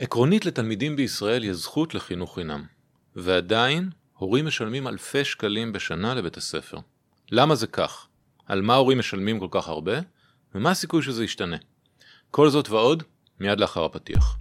עקרונית לתלמידים בישראל יש זכות לחינוך חינם, ועדיין הורים משלמים אלפי שקלים בשנה לבית הספר. למה זה כך? על מה הורים משלמים כל כך הרבה? ומה הסיכוי שזה ישתנה? כל זאת ועוד, מיד לאחר הפתיח.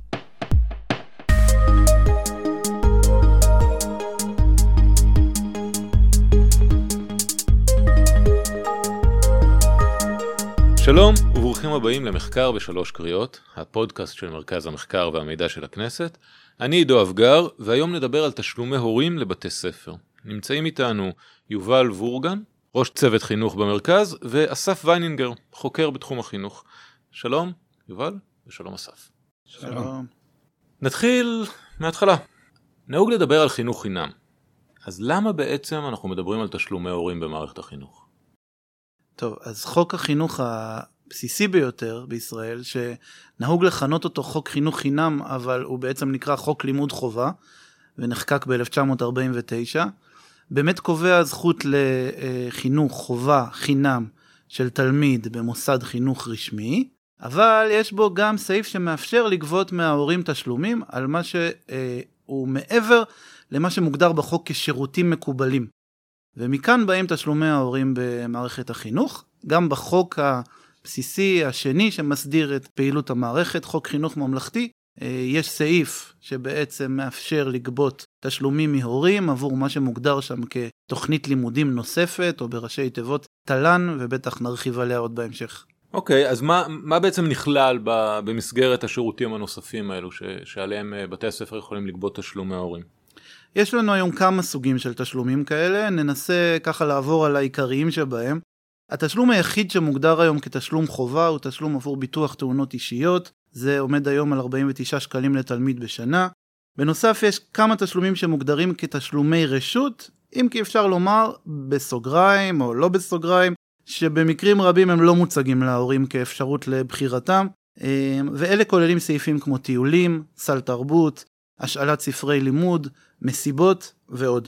שלום וברוכים הבאים למחקר בשלוש קריאות, הפודקאסט של מרכז המחקר והמידע של הכנסת. אני עידו אבגר, והיום נדבר על תשלומי הורים לבתי ספר. נמצאים איתנו יובל וורגן, ראש צוות חינוך במרכז, ואסף ויינינגר, חוקר בתחום החינוך. שלום, יובל, ושלום אסף. שלום. נתחיל מההתחלה. נהוג לדבר על חינוך חינם. אז למה בעצם אנחנו מדברים על תשלומי הורים במערכת החינוך? טוב, אז חוק החינוך הבסיסי ביותר בישראל, שנהוג לכנות אותו חוק חינוך חינם, אבל הוא בעצם נקרא חוק לימוד חובה, ונחקק ב-1949, באמת קובע זכות לחינוך חובה חינם של תלמיד במוסד חינוך רשמי, אבל יש בו גם סעיף שמאפשר לגבות מההורים תשלומים על מה שהוא מעבר למה שמוגדר בחוק כשירותים מקובלים. ומכאן באים תשלומי ההורים במערכת החינוך. גם בחוק הבסיסי השני שמסדיר את פעילות המערכת, חוק חינוך ממלכתי, אה, יש סעיף שבעצם מאפשר לגבות תשלומים מהורים עבור מה שמוגדר שם כתוכנית לימודים נוספת, או בראשי תיבות תל"ן, ובטח נרחיב עליה עוד בהמשך. אוקיי, okay, אז מה, מה בעצם נכלל במסגרת השירותים הנוספים האלו ש, שעליהם אה, בתי הספר יכולים לגבות תשלומי ההורים? יש לנו היום כמה סוגים של תשלומים כאלה, ננסה ככה לעבור על העיקריים שבהם. התשלום היחיד שמוגדר היום כתשלום חובה הוא תשלום עבור ביטוח תאונות אישיות, זה עומד היום על 49 שקלים לתלמיד בשנה. בנוסף יש כמה תשלומים שמוגדרים כתשלומי רשות, אם כי אפשר לומר בסוגריים או לא בסוגריים, שבמקרים רבים הם לא מוצגים להורים כאפשרות לבחירתם, אה, ואלה כוללים סעיפים כמו טיולים, סל תרבות, השאלת ספרי לימוד, מסיבות ועוד.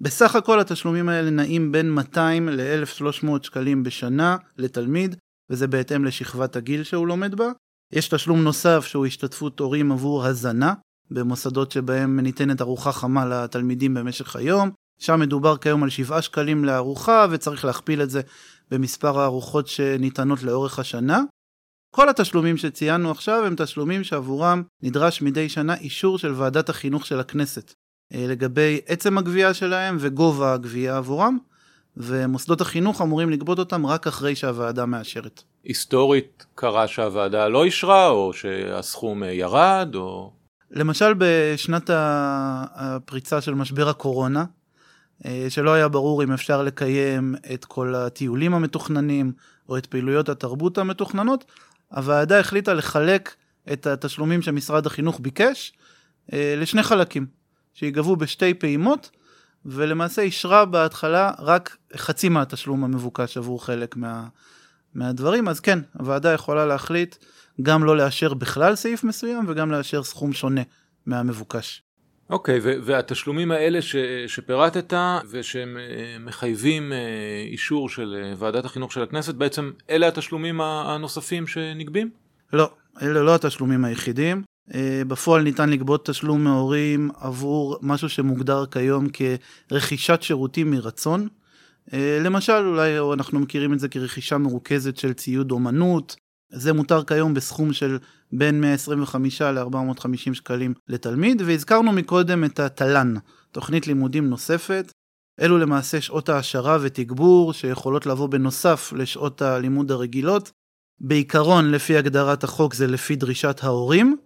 בסך הכל התשלומים האלה נעים בין 200 ל-1300 שקלים בשנה לתלמיד, וזה בהתאם לשכבת הגיל שהוא לומד בה. יש תשלום נוסף שהוא השתתפות הורים עבור הזנה, במוסדות שבהם ניתנת ארוחה חמה לתלמידים במשך היום. שם מדובר כיום על 7 שקלים לארוחה, וצריך להכפיל את זה במספר הארוחות שניתנות לאורך השנה. כל התשלומים שציינו עכשיו הם תשלומים שעבורם נדרש מדי שנה אישור של ועדת החינוך של הכנסת לגבי עצם הגבייה שלהם וגובה הגבייה עבורם, ומוסדות החינוך אמורים לגבות אותם רק אחרי שהוועדה מאשרת. היסטורית קרה שהוועדה לא אישרה או שהסכום אה, ירד או... למשל בשנת הפריצה של משבר הקורונה, אה, שלא היה ברור אם אפשר לקיים את כל הטיולים המתוכננים או את פעילויות התרבות המתוכננות, הוועדה החליטה לחלק את התשלומים שמשרד החינוך ביקש אה, לשני חלקים, שיגבו בשתי פעימות, ולמעשה אישרה בהתחלה רק חצי מהתשלום המבוקש עבור חלק מה, מהדברים, אז כן, הוועדה יכולה להחליט גם לא לאשר בכלל סעיף מסוים וגם לאשר סכום שונה מהמבוקש. אוקיי, okay, והתשלומים האלה ש- שפירטת ושהם אה, מחייבים אה, אישור של אה, ועדת החינוך של הכנסת, בעצם אלה התשלומים הנוספים שנגבים? לא, אלה לא התשלומים היחידים. בפועל ניתן לגבות תשלום מהורים עבור משהו שמוגדר כיום כרכישת שירותים מרצון. למשל, אולי אנחנו מכירים את זה כרכישה מרוכזת של ציוד אומנות, זה מותר כיום בסכום של בין 125 ל-450 שקלים לתלמיד, והזכרנו מקודם את התל"ן, תוכנית לימודים נוספת. אלו למעשה שעות העשרה ותגבור שיכולות לבוא בנוסף לשעות הלימוד הרגילות. בעיקרון, לפי הגדרת החוק, זה לפי דרישת ההורים,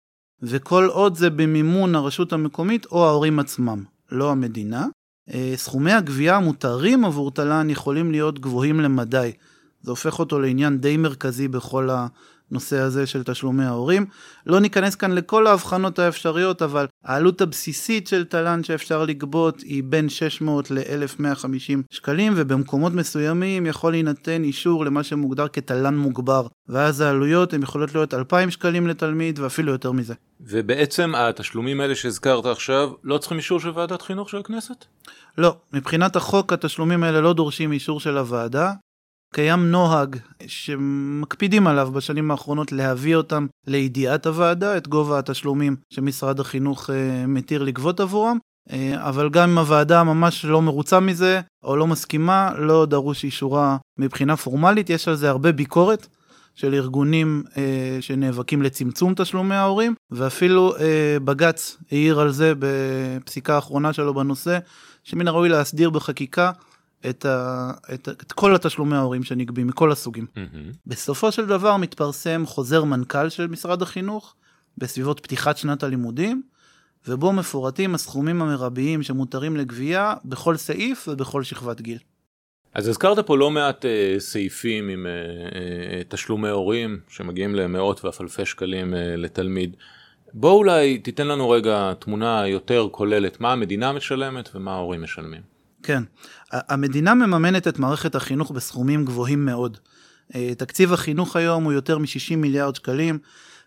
וכל עוד זה במימון הרשות המקומית או ההורים עצמם, לא המדינה. אה, סכומי הגבייה המותרים עבור תל"ן יכולים להיות גבוהים למדי. זה הופך אותו לעניין די מרכזי בכל הנושא הזה של תשלומי ההורים. לא ניכנס כאן לכל ההבחנות האפשריות, אבל העלות הבסיסית של תל"ן שאפשר לגבות היא בין 600 ל-1150 שקלים, ובמקומות מסוימים יכול להינתן אישור למה שמוגדר כתל"ן מוגבר, ואז העלויות הן יכולות להיות 2,000 שקלים לתלמיד ואפילו יותר מזה. ובעצם התשלומים האלה שהזכרת עכשיו לא צריכים אישור של ועדת חינוך של הכנסת? לא, מבחינת החוק התשלומים האלה לא דורשים אישור של הוועדה, קיים נוהג שמקפידים עליו בשנים האחרונות להביא אותם לידיעת הוועדה, את גובה התשלומים שמשרד החינוך אה, מתיר לגבות עבורם, אה, אבל גם אם הוועדה ממש לא מרוצה מזה או לא מסכימה, לא דרוש אישורה מבחינה פורמלית, יש על זה הרבה ביקורת. של ארגונים אה, שנאבקים לצמצום תשלומי ההורים, ואפילו אה, בג"ץ העיר על זה בפסיקה האחרונה שלו בנושא, שמן הראוי להסדיר בחקיקה את, ה, את, את כל התשלומי ההורים שנגבים מכל הסוגים. Mm-hmm. בסופו של דבר מתפרסם חוזר מנכ"ל של משרד החינוך בסביבות פתיחת שנת הלימודים, ובו מפורטים הסכומים המרביים שמותרים לגבייה בכל סעיף ובכל שכבת גיל. אז הזכרת פה לא מעט אה, סעיפים עם אה, אה, תשלומי הורים שמגיעים למאות ואף אלפי שקלים אה, לתלמיד. בוא אולי תיתן לנו רגע תמונה יותר כוללת מה המדינה משלמת ומה ההורים משלמים. כן, המדינה מממנת את מערכת החינוך בסכומים גבוהים מאוד. אה, תקציב החינוך היום הוא יותר מ-60 מיליארד שקלים,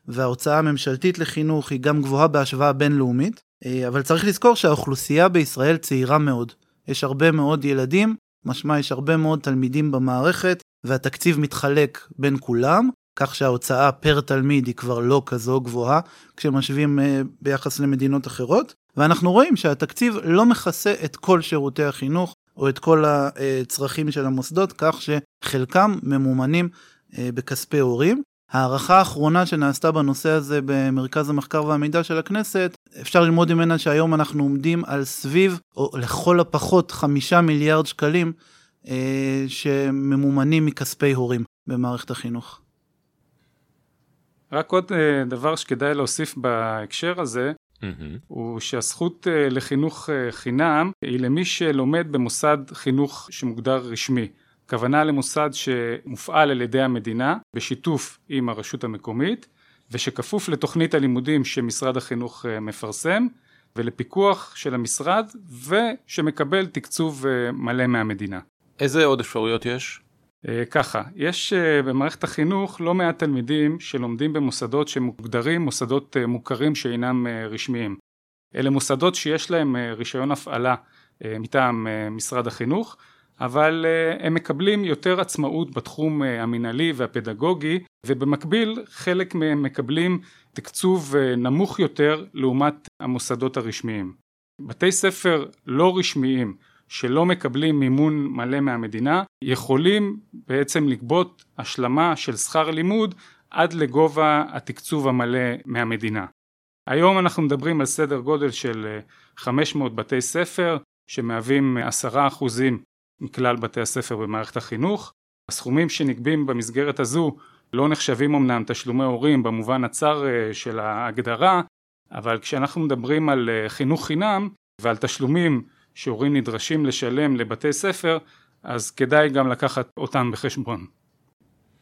וההוצאה הממשלתית לחינוך היא גם גבוהה בהשוואה בינלאומית, אה, אבל צריך לזכור שהאוכלוסייה בישראל צעירה מאוד. יש הרבה מאוד ילדים משמע יש הרבה מאוד תלמידים במערכת והתקציב מתחלק בין כולם, כך שההוצאה פר תלמיד היא כבר לא כזו גבוהה כשמשווים uh, ביחס למדינות אחרות, ואנחנו רואים שהתקציב לא מכסה את כל שירותי החינוך או את כל הצרכים של המוסדות, כך שחלקם ממומנים uh, בכספי הורים. הערכה האחרונה שנעשתה בנושא הזה במרכז המחקר והמידע של הכנסת, אפשר ללמוד ממנה שהיום אנחנו עומדים על סביב, או לכל הפחות חמישה מיליארד שקלים אה, שממומנים מכספי הורים במערכת החינוך. רק עוד אה, דבר שכדאי להוסיף בהקשר הזה, mm-hmm. הוא שהזכות אה, לחינוך אה, חינם היא למי שלומד במוסד חינוך שמוגדר רשמי. הכוונה למוסד שמופעל על ידי המדינה בשיתוף עם הרשות המקומית ושכפוף לתוכנית הלימודים שמשרד החינוך אה, מפרסם ולפיקוח של המשרד ושמקבל תקצוב מלא מהמדינה. איזה עוד אפשרויות יש? אה, ככה, יש במערכת החינוך לא מעט תלמידים שלומדים במוסדות שמוגדרים מוסדות מוכרים שאינם רשמיים. אלה מוסדות שיש להם רישיון הפעלה מטעם משרד החינוך אבל הם מקבלים יותר עצמאות בתחום המינהלי והפדגוגי ובמקביל חלק מהם מקבלים תקצוב נמוך יותר לעומת המוסדות הרשמיים. בתי ספר לא רשמיים שלא מקבלים מימון מלא מהמדינה יכולים בעצם לגבות השלמה של שכר לימוד עד לגובה התקצוב המלא מהמדינה. היום אנחנו מדברים על סדר גודל של 500 בתי ספר שמהווים 10% מכלל בתי הספר במערכת החינוך. הסכומים שנגבים במסגרת הזו לא נחשבים אמנם תשלומי הורים במובן הצר אה, של ההגדרה, אבל כשאנחנו מדברים על אה, חינוך חינם ועל תשלומים שהורים נדרשים לשלם לבתי ספר, אז כדאי גם לקחת אותם בחשבון.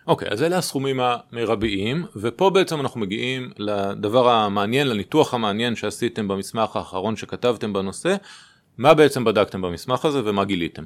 אוקיי, okay, אז אלה הסכומים המרביים, ופה בעצם אנחנו מגיעים לדבר המעניין, לניתוח המעניין שעשיתם במסמך האחרון שכתבתם בנושא. מה בעצם בדקתם במסמך הזה ומה גיליתם?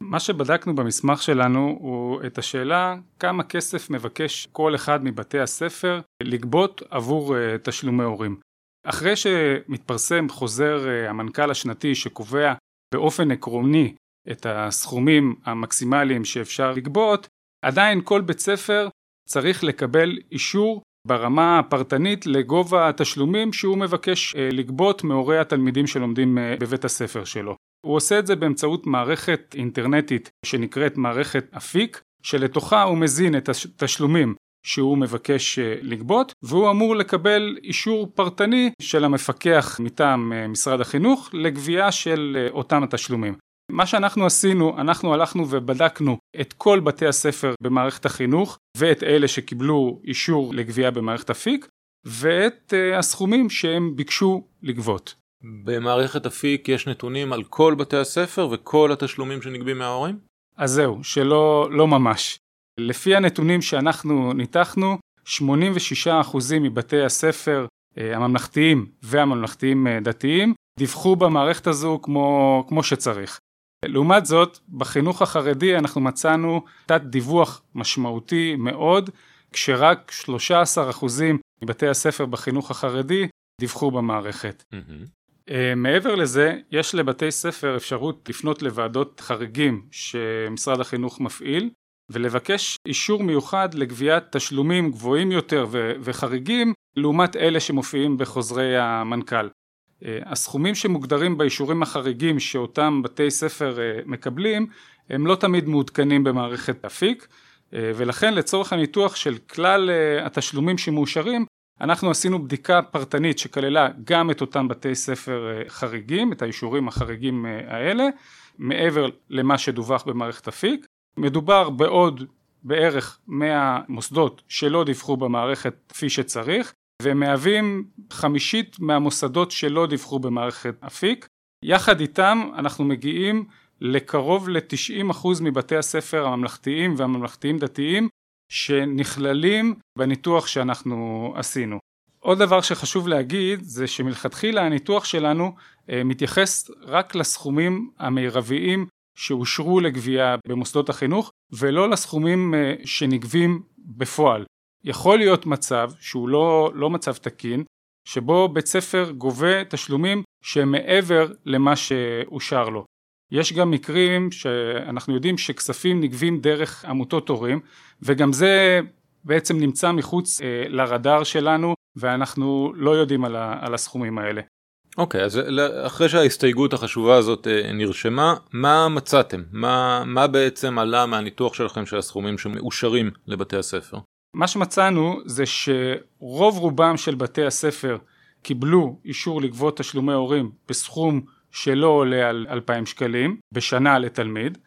מה שבדקנו במסמך שלנו הוא את השאלה כמה כסף מבקש כל אחד מבתי הספר לגבות עבור uh, תשלומי הורים. אחרי שמתפרסם חוזר uh, המנכ"ל השנתי שקובע באופן עקרוני את הסכומים המקסימליים שאפשר לגבות, עדיין כל בית ספר צריך לקבל אישור ברמה הפרטנית לגובה התשלומים שהוא מבקש uh, לגבות מהורי התלמידים שלומדים uh, בבית הספר שלו. הוא עושה את זה באמצעות מערכת אינטרנטית שנקראת מערכת אפיק, שלתוכה הוא מזין את התשלומים שהוא מבקש אה, לגבות, והוא אמור לקבל אישור פרטני של המפקח מטעם אה, משרד החינוך לגבייה של אה, אותם התשלומים. מה שאנחנו עשינו, אנחנו הלכנו ובדקנו את כל בתי הספר במערכת החינוך ואת אלה שקיבלו אישור לגבייה במערכת אפיק ואת הסכומים שהם ביקשו לגבות. במערכת אפיק יש נתונים על כל בתי הספר וכל התשלומים שנגבים מההורים? אז זהו, שלא לא ממש. לפי הנתונים שאנחנו ניתחנו, 86% מבתי הספר אה, הממלכתיים והממלכתיים אה, דתיים דיווחו במערכת הזו כמו, כמו שצריך. לעומת זאת, בחינוך החרדי אנחנו מצאנו תת דיווח משמעותי מאוד, כשרק 13% מבתי הספר בחינוך החרדי דיווחו במערכת. Mm-hmm. מעבר לזה, יש לבתי ספר אפשרות לפנות לוועדות חריגים שמשרד החינוך מפעיל, ולבקש אישור מיוחד לגביית תשלומים גבוהים יותר ו- וחריגים לעומת אלה שמופיעים בחוזרי המנכ"ל. אה, הסכומים שמוגדרים באישורים החריגים שאותם בתי ספר אה, מקבלים הם לא תמיד מעודכנים במערכת אפיק אה, ולכן לצורך הניתוח של כלל התשלומים שמאושרים אנחנו עשינו בדיקה פרטנית שכללה גם את אותם בתי ספר חריגים, את האישורים החריגים האלה, מעבר למה שדווח במערכת אפיק. מדובר בעוד בערך 100 מוסדות שלא דיווחו במערכת כפי שצריך, והם מהווים חמישית מהמוסדות שלא דיווחו במערכת אפיק. יחד איתם אנחנו מגיעים לקרוב ל-90% מבתי הספר הממלכתיים והממלכתיים דתיים שנכללים בניתוח שאנחנו עשינו. עוד דבר שחשוב להגיד זה שמלכתחילה הניתוח שלנו אה, מתייחס רק לסכומים המרביים שאושרו לגבייה במוסדות החינוך ולא לסכומים אה, שנגבים בפועל. יכול להיות מצב שהוא לא, לא מצב תקין שבו בית ספר גובה תשלומים שהם מעבר למה שאושר לו. יש גם מקרים שאנחנו יודעים שכספים נגבים דרך עמותות הורים וגם זה בעצם נמצא מחוץ אה, לרדאר שלנו ואנחנו לא יודעים על, ה, על הסכומים האלה. אוקיי, okay, אז אחרי שההסתייגות החשובה הזאת אה, נרשמה, מה מצאתם? מה, מה בעצם עלה מהניתוח שלכם של הסכומים שמאושרים לבתי הספר? מה שמצאנו זה שרוב רובם של בתי הספר קיבלו אישור לגבות תשלומי הורים בסכום שלא עולה על 2,000 שקלים בשנה לתלמיד.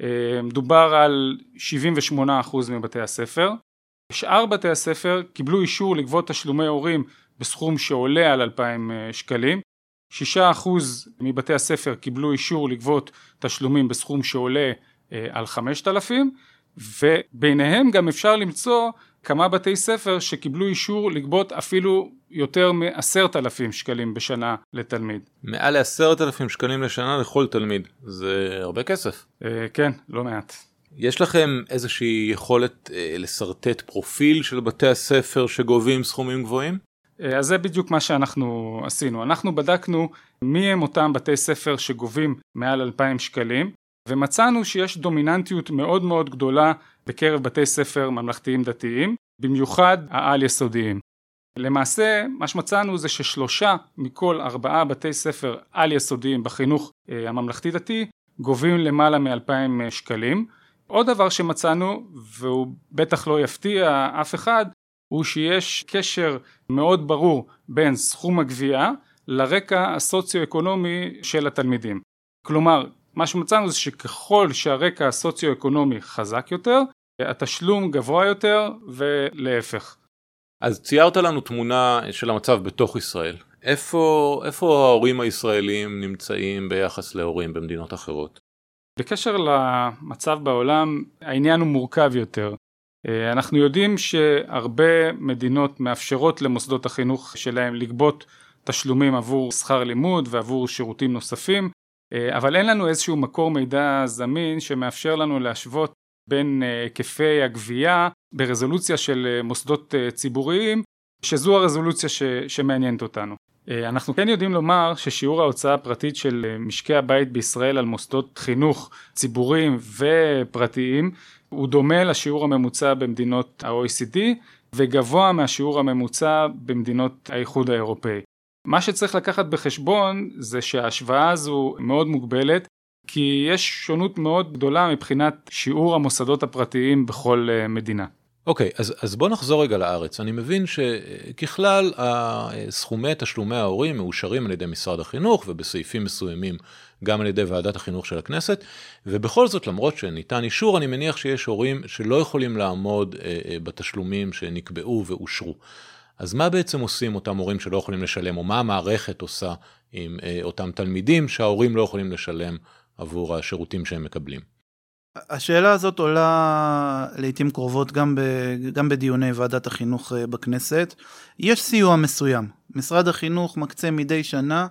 אה, מדובר על 78% מבתי הספר. שאר בתי הספר קיבלו אישור לגבות תשלומי הורים בסכום שעולה על 2,000 אה, שקלים. 6% מבתי הספר קיבלו אישור לגבות תשלומים בסכום שעולה אה, על 5,000 וביניהם גם אפשר למצוא כמה בתי ספר שקיבלו אישור לגבות אפילו יותר מעשרת אלפים שקלים בשנה לתלמיד. מעל לעשרת אלפים שקלים לשנה לכל תלמיד, זה הרבה כסף. אה, כן, לא מעט. יש לכם איזושהי יכולת אה, לשרטט פרופיל של בתי הספר שגובים סכומים גבוהים? אה, אז זה בדיוק מה שאנחנו עשינו. אנחנו בדקנו מי הם אותם בתי ספר שגובים מעל 2,000 שקלים, ומצאנו שיש דומיננטיות מאוד מאוד גדולה בקרב בתי ספר ממלכתיים דתיים, במיוחד העל יסודיים. למעשה מה שמצאנו זה ששלושה מכל ארבעה בתי ספר על יסודיים בחינוך אה, הממלכתי דתי גובים למעלה מאלפיים אה, שקלים. עוד דבר שמצאנו והוא בטח לא יפתיע אף אחד הוא שיש קשר מאוד ברור בין סכום הגבייה לרקע הסוציו-אקונומי של התלמידים. כלומר מה שמצאנו זה שככל שהרקע הסוציו-אקונומי חזק יותר, התשלום גבוה יותר ולהפך. אז ציירת לנו תמונה של המצב בתוך ישראל. איפה, איפה ההורים הישראלים נמצאים ביחס להורים במדינות אחרות? בקשר למצב בעולם, העניין הוא מורכב יותר. אנחנו יודעים שהרבה מדינות מאפשרות למוסדות החינוך שלהם לגבות תשלומים עבור שכר לימוד ועבור שירותים נוספים אה, אבל אין לנו איזשהו מקור מידע זמין שמאפשר לנו להשוות בין אה, היקפי הגבייה ברזולוציה של אה, מוסדות ציבוריים שזו הרזולוציה ש, שמעניינת אותנו. אנחנו כן יודעים לומר ששיעור ההוצאה הפרטית של משקי הבית בישראל על מוסדות חינוך ציבוריים ופרטיים הוא דומה לשיעור הממוצע במדינות ה-OECD וגבוה מהשיעור הממוצע במדינות האיחוד האירופאי. מה שצריך לקחת בחשבון זה שההשוואה הזו מאוד מוגבלת כי יש שונות מאוד גדולה מבחינת שיעור המוסדות הפרטיים בכל אה, מדינה. אוקיי, okay, אז, אז בוא נחזור רגע לארץ. אני מבין שככלל סכומי תשלומי ההורים מאושרים על ידי משרד החינוך ובסעיפים מסוימים גם על ידי ועדת החינוך של הכנסת, ובכל זאת למרות שניתן אישור אני מניח שיש הורים שלא יכולים לעמוד אה, אה, בתשלומים שנקבעו ואושרו. אז מה בעצם עושים אותם הורים שלא יכולים לשלם, או מה המערכת עושה עם אה, אותם תלמידים שההורים לא יכולים לשלם עבור השירותים שהם מקבלים? השאלה הזאת עולה לעיתים קרובות גם, ב, גם בדיוני ועדת החינוך אה, בכנסת. יש סיוע מסוים. משרד החינוך מקצה מדי שנה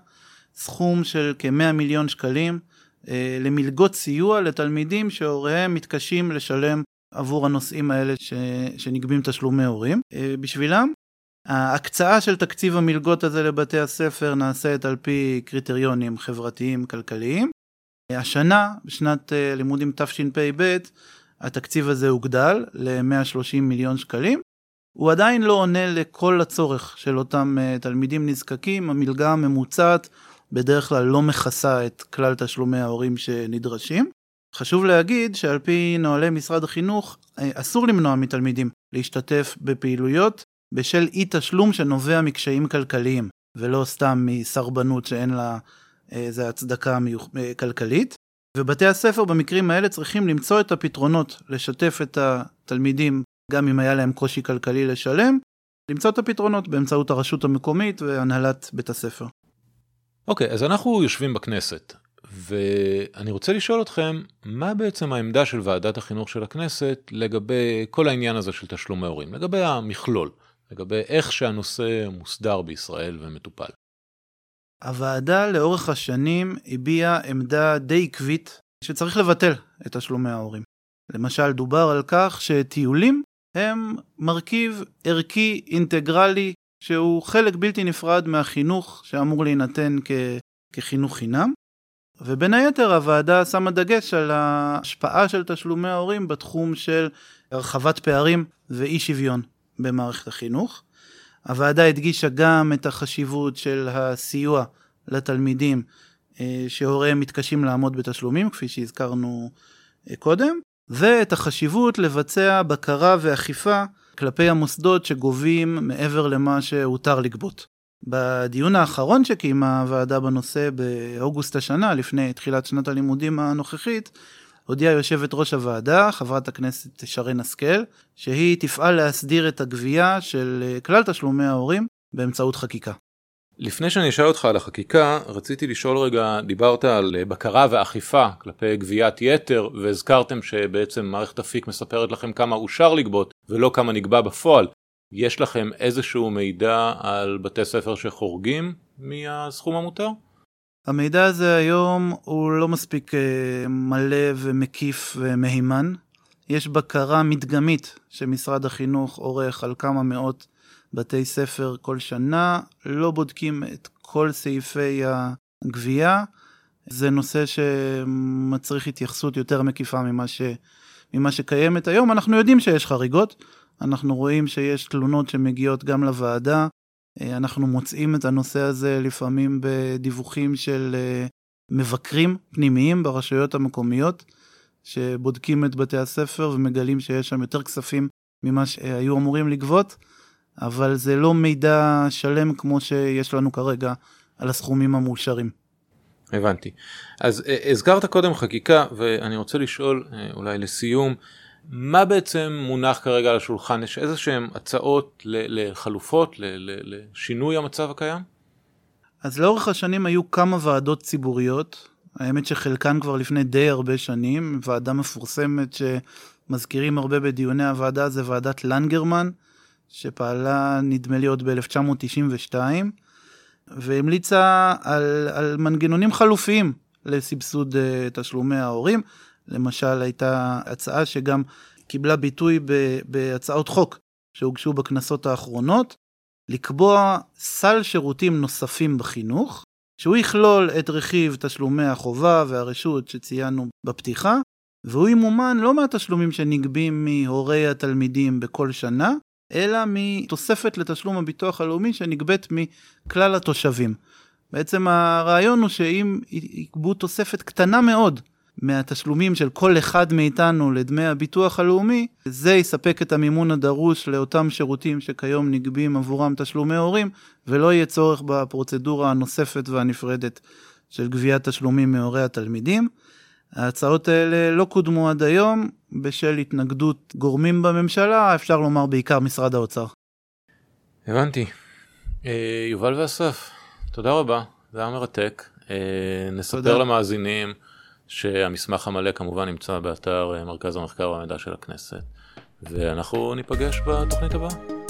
סכום של כ-100 מיליון שקלים אה, למלגות סיוע לתלמידים שהוריהם מתקשים לשלם עבור הנושאים האלה ש... שנגבים תשלומי הורים אה, בשבילם. ההקצאה של תקציב המלגות הזה לבתי הספר נעשית על פי קריטריונים חברתיים כלכליים. השנה, בשנת אה, לימודים תשפ"ב, התקציב הזה הוגדל ל-130 מיליון שקלים. הוא עדיין לא עונה לכל הצורך של אותם uh, תלמידים נזקקים, המלגה הממוצעת בדרך כלל לא מכסה את כלל תשלומי ההורים שנדרשים. חשוב להגיד שעל פי נוהלי משרד החינוך uh, אסור למנוע מתלמידים להשתתף בפעילויות בשל אי תשלום שנובע מקשיים כלכליים, ולא סתם מסרבנות שאין לה איזה הצדקה מיוח... כלכלית. ובתי הספר במקרים האלה צריכים למצוא את הפתרונות, לשתף את התלמידים, גם אם היה להם קושי כלכלי לשלם, למצוא את הפתרונות באמצעות הרשות המקומית והנהלת בית הספר. אוקיי, okay, אז אנחנו יושבים בכנסת, ואני רוצה לשאול אתכם, מה בעצם העמדה של ועדת החינוך של הכנסת לגבי כל העניין הזה של תשלומי הורים, לגבי המכלול, לגבי איך שהנושא מוסדר בישראל ומטופל. הוועדה לאורך השנים הביעה עמדה די עקבית שצריך לבטל את תשלומי ההורים. למשל, דובר על כך שטיולים הם מרכיב ערכי אינטגרלי שהוא חלק בלתי נפרד מהחינוך שאמור להינתן כ... כחינוך חינם. ובין היתר הוועדה שמה דגש על ההשפעה של תשלומי ההורים בתחום של הרחבת פערים ואי שוויון במערכת החינוך. הוועדה הדגישה גם את החשיבות של הסיוע לתלמידים אה, שהוריהם מתקשים לעמוד בתשלומים, כפי שהזכרנו אה, קודם, ואת החשיבות לבצע בקרה ואכיפה כלפי המוסדות שגובים מעבר למה שהותר לגבות. בדיון האחרון שקיימה הוועדה בנושא באוגוסט השנה, לפני תחילת שנת הלימודים הנוכחית, הודיעה יושבת ראש הוועדה, חברת הכנסת שרן השכל, שהיא תפעל להסדיר את הגבייה של אה, כלל תשלומי ההורים באמצעות חקיקה. לפני שאני אשאל אותך על החקיקה, רציתי לשאול רגע, דיברת על אה, בקרה ואכיפה כלפי גביית יתר, והזכרתם שבעצם מערכת אפיק מספרת לכם כמה אושר לגבות ולא כמה נגבה בפועל. יש לכם איזשהו מידע על בתי ספר שחורגים מהסכום המותר? המידע הזה היום הוא לא מספיק אה, מלא ומקיף ומהימן. יש בקרה מדגמית שמשרד החינוך עורך על כמה מאות בתי ספר כל שנה, לא בודקים את כל סעיפי הגבייה. זה נושא שמצריך התייחסות יותר מקיפה ממה, ש... ממה שקיימת היום. אנחנו יודעים שיש חריגות, אנחנו רואים שיש תלונות שמגיעות גם לוועדה אנחנו מוצאים את הנושא הזה לפעמים בדיווחים של אה, מבקרים פנימיים ברשויות המקומיות, שבודקים את בתי הספר ומגלים שיש שם יותר כספים ממה שהיו אמורים לגבות, אבל זה לא מידע שלם כמו שיש לנו כרגע על הסכומים המאושרים. הבנתי. אז אה, הזכרת קודם חקיקה, ואני רוצה לשאול, אולי לסיום, מה בעצם מונח כרגע על השולחן? יש איזה שהן הצעות לחלופות, לשינוי המצב הקיים? אז לאורך השנים היו כמה ועדות ציבוריות, האמת שחלקן כבר לפני די הרבה שנים, ועדה מפורסמת שמזכירים הרבה בדיוני הוועדה זה ועדת לנגרמן, שפעלה נדמה לי עוד ב-1992, והמליצה על, על מנגנונים חלופיים לסבסוד uh, תשלומי ההורים. למשל, הייתה הצעה שגם קיבלה ביטוי בהצעות חוק שהוגשו בכנסות האחרונות, לקבוע סל שירותים נוספים בחינוך, שהוא יכלול את רכיב תשלומי החובה והרשות שציינו בפתיחה, והוא ימומן לא מהתשלומים שנגבים מהורי התלמידים בכל שנה, אלא מתוספת לתשלום הביטוח הלאומי שנגבית מכלל התושבים. בעצם הרעיון הוא שאם יגבו תוספת קטנה מאוד מהתשלומים של כל אחד מאיתנו לדמי הביטוח הלאומי, זה יספק את המימון הדרוש לאותם שירותים שכיום נגבים עבורם תשלומי הורים, ולא יהיה צורך בפרוצדורה הנוספת והנפרדת של גביית תשלומים מהורי התלמידים. ההצעות האלה לא קודמו עד היום בשל התנגדות גורמים בממשלה, אפשר לומר בעיקר משרד האוצר. הבנתי. אה, יובל ואסף, תודה רבה, זה היה מרתק. אה, נספר תודה. למאזינים. שהמסמך המלא כמובן נמצא באתר אה, מרכז המחקר והמידע של הכנסת, ואנחנו ניפגש בתוכנית הבאה.